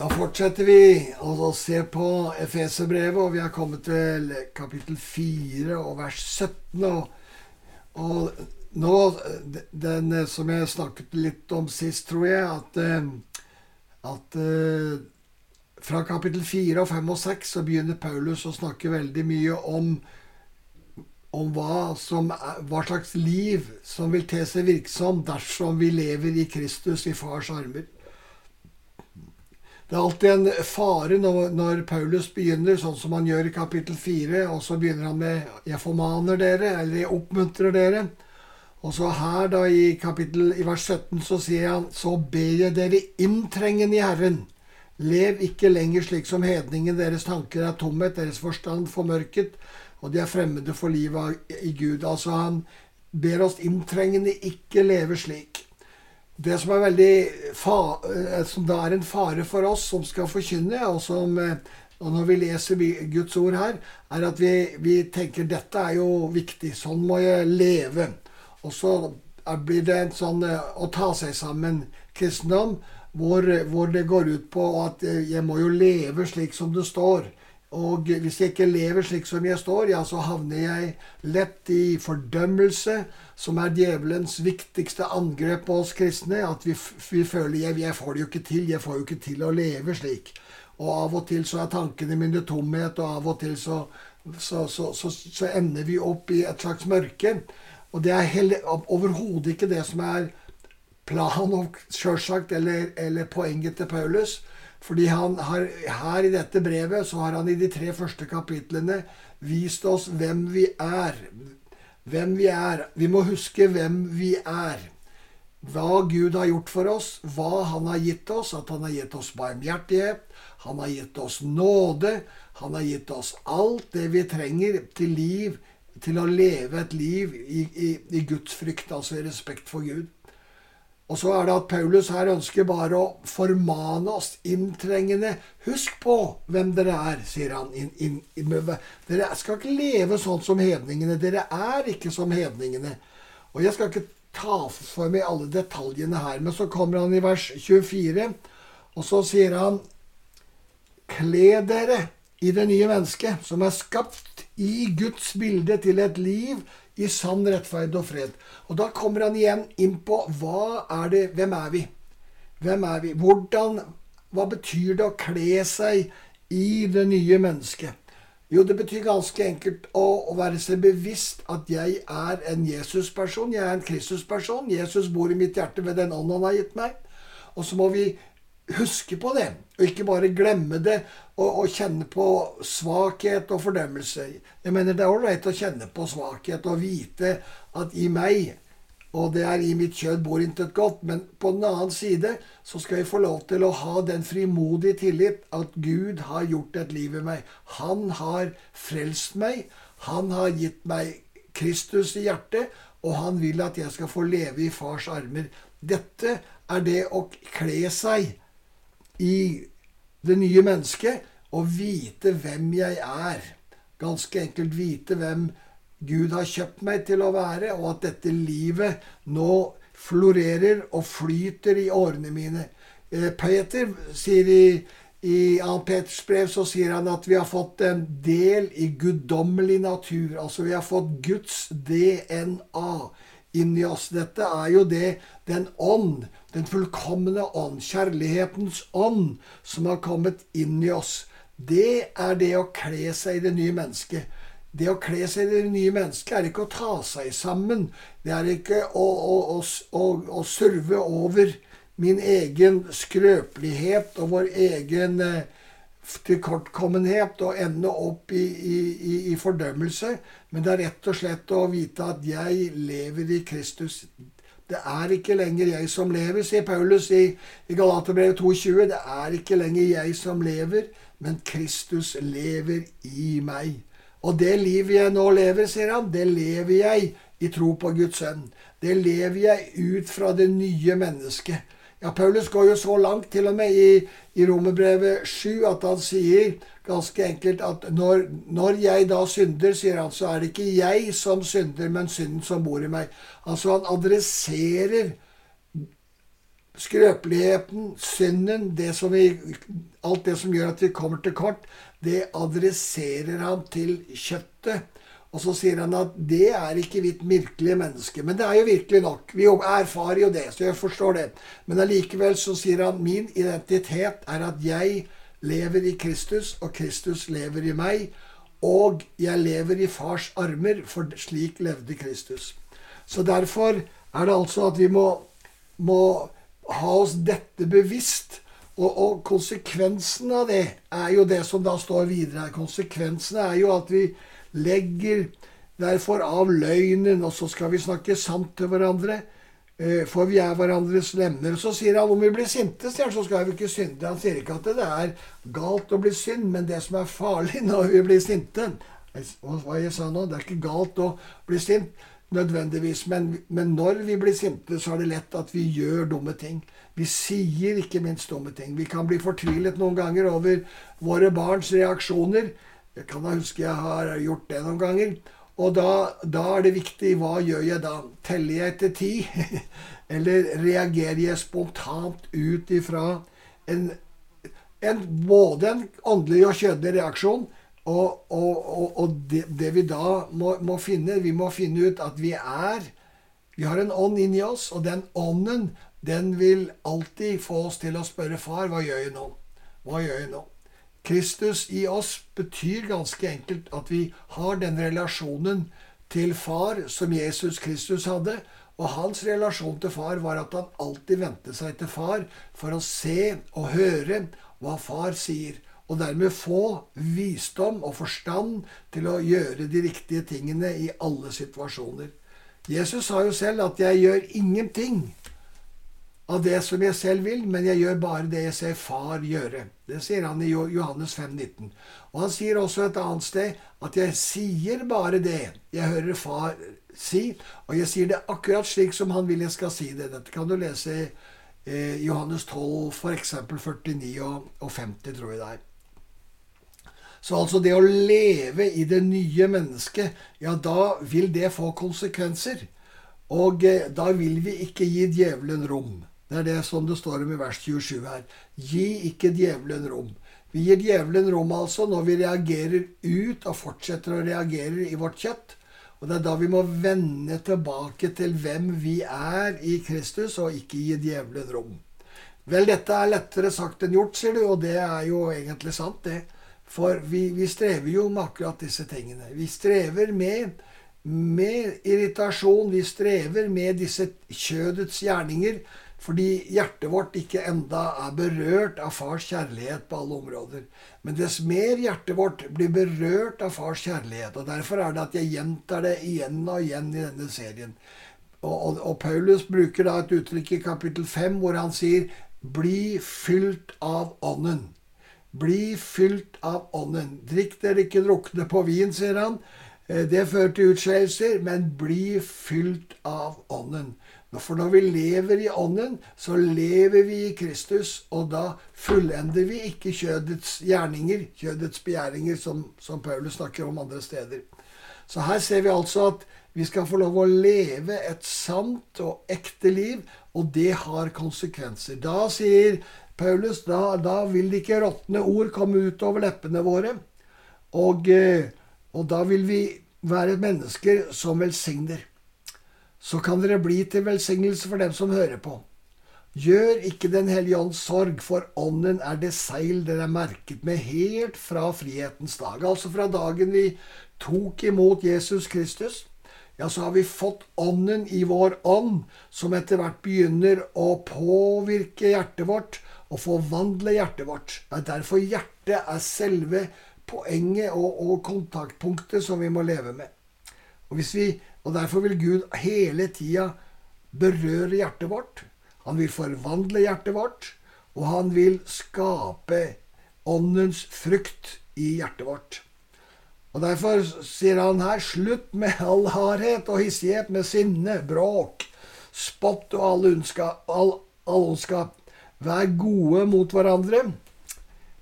Da fortsetter vi å se på Efeserbrevet, og vi har kommet til kapittel 4 og vers 17. Og, og nå, den som jeg snakket litt om sist, tror jeg, at, eh, at eh, fra kapittel 4 og 5 og 6 så begynner Paulus å snakke veldig mye om, om hva, som, hva slags liv som vil te seg virksom dersom vi lever i Kristus i fars armer. Det er alltid en fare når, når, Paulus begynner sånn som han gjør i kapittel 4, og så begynner han med 'Jeg formaner dere', eller 'Jeg oppmuntrer dere'. Og så her da i kapittel i vers 17 så sier han 'Så ber jeg dere inntrengende i Herren'. Lev ikke lenger slik som hedningen. Deres tanker er tomhet, deres forstand formørket, og de er fremmede for livet i Gud. Altså han ber oss inntrengende ikke leve slik. Det som er veldig eh, som da er en fare for oss som skal forkynne, og, som, eh, og når vi leser Guds ord her, er at vi, vi, tenker dette er jo viktig. Sånn må jeg leve. Og så blir det en sånn eh, å ta seg sammen kristendom, hvor, hvor det går ut på at jeg må jo leve slik som det står. Og hvis jeg ikke lever slik som jeg står, ja, så havner jeg lett i fordømmelse, som er djevelens viktigste angrep på oss kristne. At vi, vi føler jeg, jeg får det jo ikke til. Jeg får jo ikke til å leve slik. Og av og til så er tankene mine tomhet, og av og til så, så, så, så ender vi opp i et slags mørke. Og det er overhodet ikke det som er planen, sjølsagt, eller, eller poenget til Paulus. Fordi han har, her i dette brevet så har han i de tre første kapitlene vist oss hvem vi er. Hvem vi er. Vi må huske hvem vi er. Hva Gud har gjort for oss, hva Han har gitt oss. At Han har gitt oss barmhjertighet, Han har gitt oss nåde, Han har gitt oss alt det vi trenger til liv, til å leve et liv i, i, i Guds frykt, altså i respekt for Gud. Og så er det at Paulus her ønsker bare å formane oss inntrengende. Husk på hvem dere er, sier han. In, in, in, dere skal ikke leve sånn som hedningene. Dere er ikke som hedningene. Og jeg skal ikke ta for meg alle detaljene her, men så kommer han i vers 24, og så sier han Kle dere i det nye mennesket, som er skapt i Guds bilde til et liv i sann rettferd og fred. Og da kommer han igjen inn på hva er det, hvem er vi? Hvem er vi? Hvordan, Hva betyr det å kle seg i det nye mennesket? Jo, det betyr ganske enkelt å, å være seg bevisst at jeg er en Jesus-person. Jeg er en Kristus-person. Jesus bor i mitt hjerte ved den ånd han har gitt meg. Og så må vi huske på det, og ikke bare glemme det og, og kjenne på svakhet og fordømmelse. Jeg mener Det er ålreit å kjenne på svakhet og vite at i meg, og det er i mitt kjød, bor intet godt. Men på den annen side så skal jeg få lov til å ha den frimodige tillit at Gud har gjort et liv i meg. Han har frelst meg. Han har gitt meg Kristus i hjertet, og han vil at jeg skal få leve i fars armer. Dette er det å kle seg i det nye mennesket og vite hvem jeg er. Ganske enkelt vite hvem Gud har kjøpt meg til å være, og at dette livet nå florerer og flyter i årene mine. Eh, Peter sier i, i Ann Peters brev så sier han at vi har fått en del i guddommelig natur. Altså vi har fått Guds DNA inni oss. Dette er jo det den ånd den fullkomne ånd, kjærlighetens ånd, som har kommet inn i oss. Det er det å kle seg i det nye mennesket. Det å kle seg i det nye mennesket er ikke å ta seg sammen. Det er ikke å, å, å, å surve over min egen skrøpelighet og vår egen eh, tilkortkommenhet og ende opp i, i, i, fordømmelse. Men det er rett og slett å vite at jeg lever i Kristus. Det er ikke lenger jeg som lever, sier Paulus i, i Galaterbrevet 2,20. Det er ikke lenger jeg som lever, men Kristus lever i meg. Og det livet jeg nå lever, sier han, det lever jeg i tro på Guds sønn. Det lever jeg ut fra det nye mennesket. Ja, Paulus går jo så langt, til og med i, i Romerbrevet 7, at han sier ganske enkelt at når, når, jeg da synder, sier han, så er det ikke jeg som synder, men synden som bor i meg. Altså han adresserer skrøpeligheten, synden, det vi, alt det som gjør at vi kommer til kort, det adresserer han til kjøttet. Og så sier han at det er ikke mitt virkelige menneske. Men det er jo virkelig nok. Vi erfarer jo det, så jeg forstår det. Men allikevel så sier han min identitet er at jeg lever i Kristus, og Kristus lever i meg. Og jeg lever i fars armer, for slik levde Kristus. Så derfor er det altså at vi må, må ha oss dette bevisst. Og, og, konsekvensen av det er jo det som da står videre her. Konsekvensen er jo at vi legger derfor av løgnen, og så skal vi snakke sant til hverandre. Eh, for vi er hverandres lemmer. Så sier han om vi blir sinte, så skal vi ikke synde. Han sier ikke at det er galt å bli synd, men det som er farlig når vi blir sinte Hva jeg sa nå? Det er ikke galt å bli sint nødvendigvis. Men, men, når vi blir sinte, så er det lett at vi gjør dumme ting. Vi sier ikke minst dumme ting. Vi kan bli fortvilet noen ganger over våre barns reaksjoner. Jeg kan da huske jeg har gjort det noen ganger. Og da, da er det viktig hva gjør jeg da? Teller jeg etter ti? Eller reagerer jeg spontant ut ifra en, en, både en åndelig og kjødelig reaksjon, og, og, og det, det, vi da må, må, finne Vi må finne ut at vi er Vi har en ånd inni oss, og den ånden den vil alltid få oss til å spørre far hva gjør jeg nå? Hva gjør jeg nå? Kristus i oss betyr ganske enkelt at vi har den relasjonen til far som Jesus Kristus hadde. Og hans relasjon til far var at han alltid vendte seg til far for å se og høre hva far sier og dermed få visdom og forstand til å gjøre de riktige tingene i alle situasjoner. Jesus sa jo selv at 'jeg gjør ingenting av det som jeg selv vil, men jeg gjør bare det jeg ser far gjøre'. Det sier han i Johannes 5, 19. Og han sier også et annet sted at 'jeg sier bare det jeg hører far si', og jeg sier det akkurat slik som han vil jeg skal si det. Dette kan du lese i eh, Johannes 12, f.eks. 49 og 50, tror jeg det er. Så altså det å leve i det nye mennesket, ja, da vil det få konsekvenser. Og eh, da vil vi ikke gi djevelen rom. Det er det som det står om i vers 27 her. Gi ikke djevelen rom. Vi gir djevelen rom altså når vi reagerer ut og fortsetter å reagere i vårt kjøtt. Og det er da vi må vende tilbake til hvem vi er i Kristus, og ikke gi djevelen rom. Vel, dette er lettere sagt enn gjort, sier du, og det er jo egentlig sant, det. For vi, vi, strever jo med akkurat disse tingene. Vi strever med, med irritasjon. Vi strever med disse kjødets gjerninger fordi hjertet vårt ikke enda er berørt av fars kjærlighet på alle områder. Men dess mer hjertet vårt blir berørt av fars kjærlighet, og derfor er det at jeg gjentar det igjen og igjen i denne serien. Og, og, og Paulus bruker da et uttrykk i kapittel 5 hvor han sier 'bli fylt av Ånden'. Bli fylt av Ånden. Drikk dere ikke drukne på vin, sier han. Eh, det fører til utskeielser, men bli fylt av Ånden. For når vi lever i Ånden, så lever vi i Kristus, og da fullender vi ikke kjødets gjerninger, kjødets begjæringer, som, som Paulus snakker om andre steder. Så her ser vi altså at vi skal få lov å leve et sant og ekte liv, og det har konsekvenser. Da sier Paulus, da, da vil ikke råtne ord komme ut over leppene våre. Og, eh, og da vil vi være mennesker som velsigner. Så kan dere bli til velsignelse for dem som hører på. Gjør ikke Den hellige ånds sorg, for ånden er det seil dere er merket med helt fra frihetens dag. Altså fra dagen vi tok imot Jesus Kristus, ja, så har vi fått ånden i vår ånd, som etter hvert begynner å påvirke hjertet vårt og forvandle hjertet vårt. Det er derfor hjertet er selve poenget og, og kontaktpunktet som vi må leve med. Og, hvis vi, og Derfor vil Gud hele tida berøre hjertet vårt. Han vil forvandle hjertet vårt, og han vil skape åndens frukt i hjertet vårt. Og Derfor sier han her slutt med all hardhet og hissighet, med sinne, bråk, spott og all ondskap. All, all ondskap. Vær gode mot hverandre.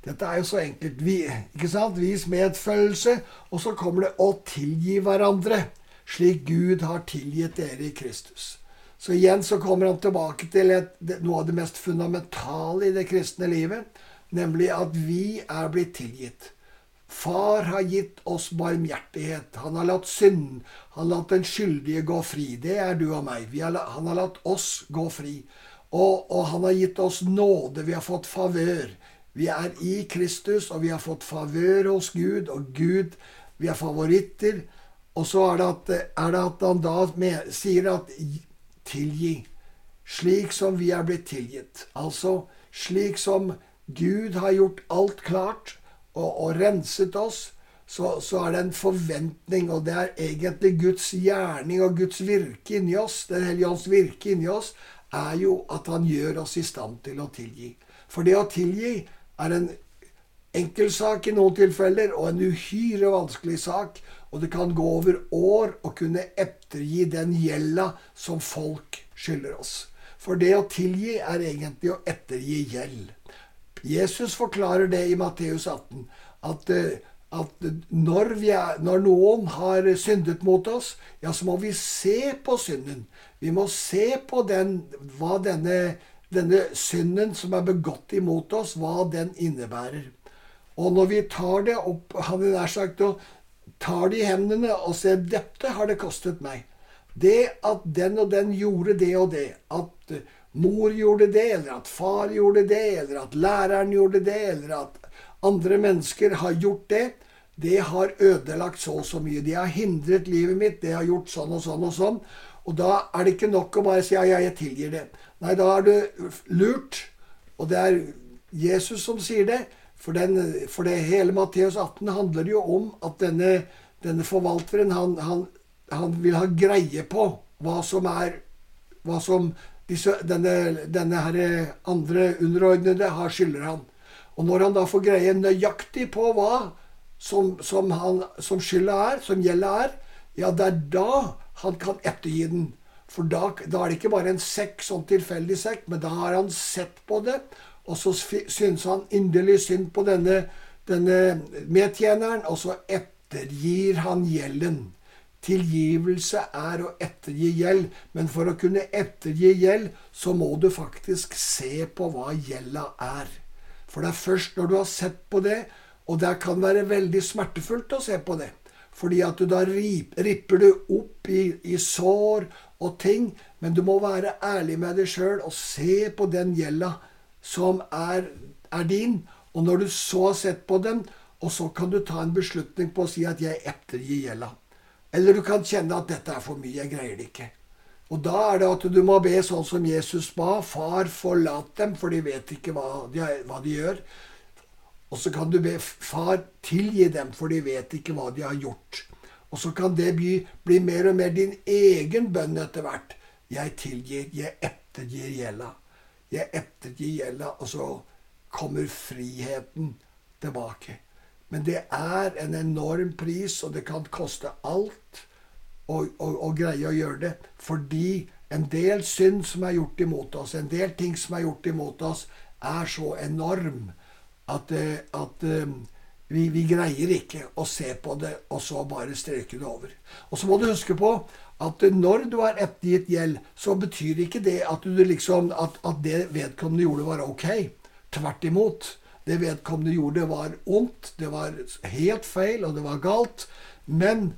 Dette er jo så enkelt. Vi, ikke sant? Vis medfølelse. Og så kommer det å tilgi hverandre, slik Gud har tilgitt dere i Kristus. Så igjen så kommer han tilbake til et, noe av det mest fundamentale i det kristne livet, nemlig at vi er blitt tilgitt. Far har gitt oss barmhjertighet. Han har latt synd, han har latt den skyldige gå fri. Det er du og meg. Har, han har latt oss gå fri. Og, og, han har gitt oss nåde. Vi har fått favør. Vi er i Kristus, og vi har fått favør hos Gud, og Gud Vi er favoritter. Og så er det at, er det at han da med, sier at tilgi. Slik som vi er blitt tilgitt. Altså slik som Gud har gjort alt klart og, og renset oss, så, så, er det en forventning, og det er egentlig Guds gjerning og Guds virke inni oss, Den hellige ånds virke inni oss, er jo at han gjør oss i stand til å tilgi. For det å tilgi er en enkel sak i noen tilfeller, og en uhyre vanskelig sak. Og det kan gå over år å kunne ettergi den gjelda som folk skylder oss. For det å tilgi er egentlig å ettergi gjeld. Jesus forklarer det i Matteus 18. At, eh, at når, er, når, noen har syndet mot oss, ja, så må vi se på synden. Vi må se på den, hva denne, denne synden som er begått imot oss, hva den innebærer. Og når vi tar det opp, hadde nær sagt, og tar det i hendene og ser dette har det kostet meg. Det at den og den gjorde det og det, at mor gjorde det, eller at far gjorde det, eller at læreren gjorde det, eller at andre mennesker har gjort det, det har ødelagt så og så mye. De har hindret livet mitt, det har gjort sånn og sånn og sånn. Og da er det ikke nok å bare si ja, ja, jeg tilgir det. Nei, da er du lurt. Og det er Jesus som sier det. For, den, for det hele Matteus 18 handler jo om at denne, denne forvalteren, han, han, han, vil ha greie på hva som er hva som disse, denne, denne andre underordnede har skylder han. Og når han da får greie nøyaktig på hva som, som, han, som skylda er, som gjelda er, ja, det er da han kan ettergi den. For da, da, er det ikke bare en sekk, sånn tilfeldig sekk, men da har han sett på det, og så syns han inderlig synd på denne, denne medtjeneren, og så ettergir han gjelden. Tilgivelse er å ettergi gjeld, men for å kunne ettergi gjeld, så må du faktisk se på hva gjelda er. For det er først når du har sett på det, og det kan være veldig smertefullt å se på det, fordi at du da ripper du opp i, i sår og ting, men du må være ærlig med deg sjøl og se på den gjelda som er, er din. Og når du så har sett på den, og så kan du ta en beslutning på å si at 'jeg ettergir gjelda'. Eller du kan kjenne at 'dette er for mye, jeg greier det ikke'. Og da er det at du må be sånn som Jesus ba. Far, forlat dem, for de vet ikke hva de, hva de gjør. Og så kan du be far, tilgi dem, for de vet ikke hva de har gjort. Og så kan det bli, bli mer og mer din egen bønn etter hvert. Jeg tilgir, jeg ettergir gjelda. Jeg ettergir gjelda, og så kommer friheten tilbake. Men det er en enorm pris, og det kan koste alt å greie å gjøre det. Fordi en del synd som er gjort imot oss, en del ting som er gjort imot oss, er så enorm at, eh, at eh, vi, vi, greier ikke å se på det og så bare streke det over. Og så må du huske på at når du har ettergitt gjeld, så betyr ikke det at, liksom, at, at det vedkommende gjorde, var ok. Tvert imot. Det vedkommende gjorde, var ondt, det var helt feil, og det var galt. Men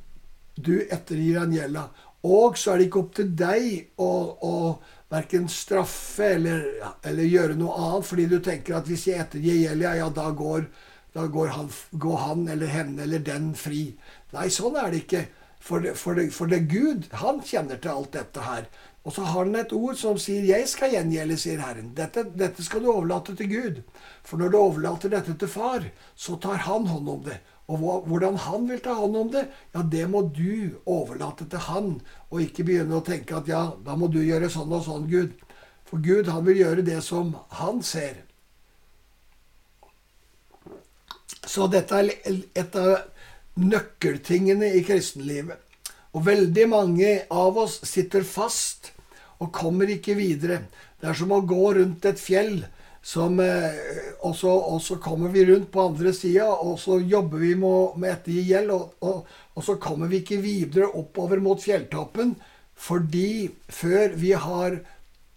du ettergir han gjelda. Og så er det ikke opp til deg å, å verken straffe eller, eller, gjøre noe annet, fordi du tenker at hvis jeg ettergir gjelda, ja, da går, da går han, går han eller henne eller den fri. Nei, sånn er det ikke. For det, for, det, for det Gud, han kjenner til alt dette her. Og så har han et ord som sier 'Jeg skal gjengjelde', sier Herren. Dette, dette, skal du overlate til Gud. For når du overlater dette til far, så tar han hånd om det. Og hvordan han vil ta hånd om det, ja, det må du overlate til han. Og ikke begynne å tenke at ja, da må du gjøre sånn og sånn, Gud. For Gud, han vil gjøre det som han ser. Så dette er et av nøkkeltingene i kristenlivet. Og veldig mange av oss sitter fast og kommer ikke videre. Det er som å gå rundt et fjell. Som, eh, og, så, og, så, kommer vi rundt på andre sida, og så jobber vi med, med ettergi gjeld. Og, og, og, så kommer vi ikke videre oppover mot fjelltoppen Fordi før vi har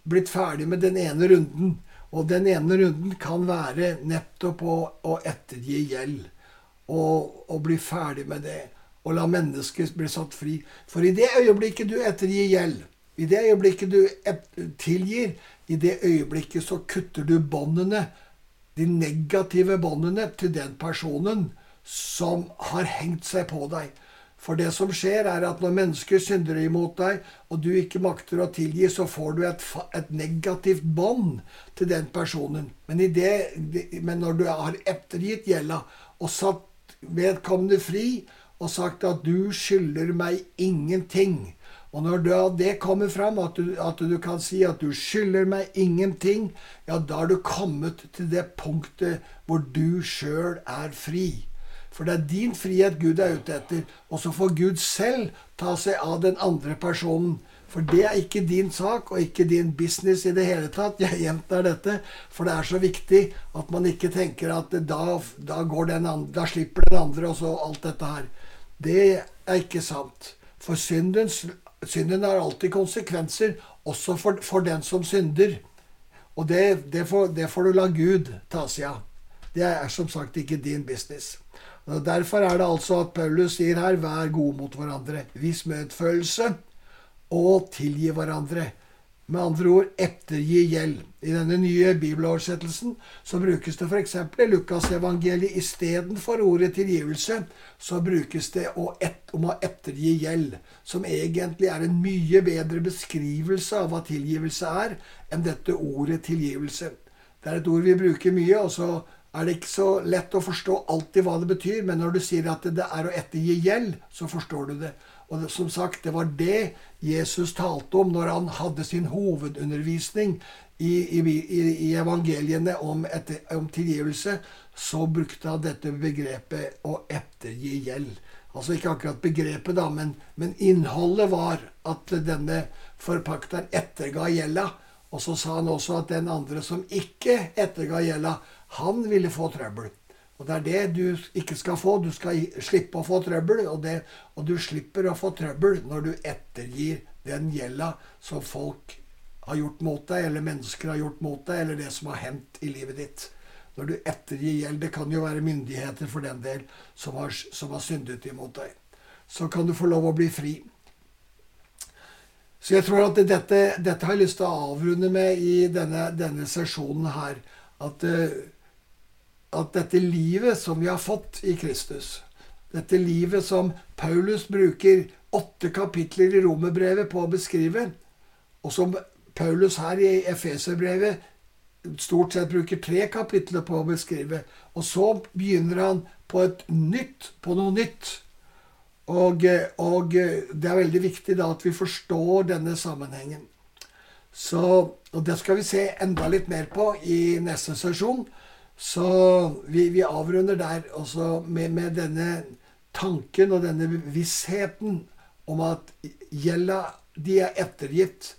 blitt ferdig med den ene runden, og den ene runden kan være nettopp å, å ettergi gjeld. Og, og, bli ferdig med det. Og la mennesket bli satt fri. For i det øyeblikket du ettergir gjeld, i det øyeblikket du tilgir, i det øyeblikket så kutter du båndene, de negative båndene, til den personen som har hengt seg på deg. For det som skjer, er at når mennesker synder imot deg, og du ikke makter å tilgi, så får du et, et negativt bånd til den personen. Men, det, men, når du har ettergitt gjelda og satt vedkommende fri og sagt at 'du skylder meg ingenting', og når det kommer fram, at du, at du kan si at 'du skylder meg ingenting', ja, da er du kommet til det punktet hvor du sjøl er fri. For det er din frihet Gud er ute etter. Og så får Gud selv ta seg av den andre personen. For det er ikke din sak og ikke din business i det hele tatt. Jeg gjentar dette, for det er så viktig at man ikke tenker at da, da, andre, da slipper den andre og så alt dette her. Det er ikke sant. For synden, synden har alltid konsekvenser, også for, for den som synder. Og det, det, får, det får du la Gud ta seg av. Det er som sagt ikke din business. Derfor er det altså at Paulus sier her 'vær gode mot hverandre'. Vis medfølelse og tilgi hverandre. Med andre ord ettergi gjeld. I denne nye bibeloversettelsen så brukes det f.eks. i Lukasevangeliet istedenfor ordet tilgivelse, så brukes det om å ettergi gjeld, som egentlig er en mye bedre beskrivelse av hva tilgivelse er, enn dette ordet tilgivelse. Det er et ord vi bruker mye, og så er det ikke så lett å forstå alltid hva det betyr, men når du sier at det er å ettergi gjeld, så forstår du det. Og det, som sagt, det var det Jesus talte om når han hadde sin hovedundervisning i, i, i evangeliene om, etter, om, tilgivelse. Så brukte han dette begrepet å ettergi gjeld. Altså ikke akkurat begrepet, da, men, men innholdet var at denne forpakteren etterga gjelda. Og så sa han også at den andre som ikke etterga gjelda, han ville få trøbbel. Og det er det du ikke skal få. Du skal slippe å få trøbbel. Og, det, og du slipper å få trøbbel når du ettergir den gjelda som folk har gjort mot deg, eller mennesker har gjort mot deg, eller det som har hendt i livet ditt. Når du ettergir gjeld Det kan jo være myndigheter for den del som har, som har syndet imot deg. Så kan du få lov å bli fri. Så jeg tror at dette, dette har jeg lyst til å avrunde med i denne, denne sesjonen her. At uh, at dette livet som vi har fått i Kristus, dette livet som Paulus bruker åtte kapitler i romerbrevet på å beskrive, og som Paulus her i Efeserbrevet stort sett bruker tre kapitler på å beskrive. Og så begynner han på et nytt, på noe nytt. Og, og det er veldig viktig da at vi forstår denne sammenhengen. Så, og det skal vi se enda litt mer på i neste sesjon. Så vi, vi avrunder der også med, med, denne tanken og denne vissheten om at gjelda de er ettergitt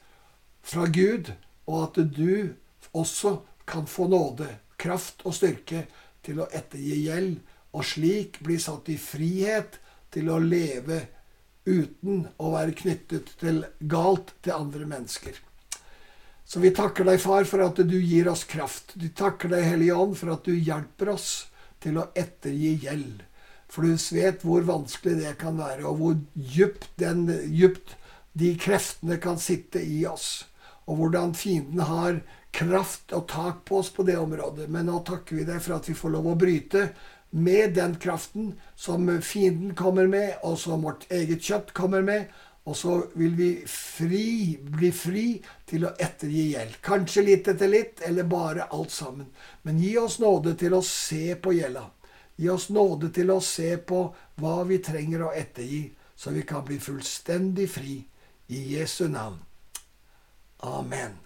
fra Gud, og at du også kan få nåde, kraft og styrke til å ettergi gjeld, og slik bli satt i frihet til å leve uten å være knyttet til galt til andre mennesker. Så vi takker deg, far, for at du gir oss kraft. Vi takker deg, Hellige Ånd, for at du hjelper oss til å ettergi gjeld. For du vet hvor vanskelig det kan være, og hvor djupt, den, djupt de kreftene kan sitte i oss. Og hvordan fienden har kraft og tak på oss på det området. Men nå takker vi deg for at vi får lov å bryte med den kraften som fienden kommer med, og som vårt eget kjøtt kommer med, og så vil vi fri, bli fri til å ettergi gjeld. Kanskje litt etter litt, eller bare alt sammen. Men gi oss nåde til å se på gjelda. Gi oss nåde til å se på hva vi trenger å ettergi, så vi kan bli fullstendig fri. I Jesu navn. Amen.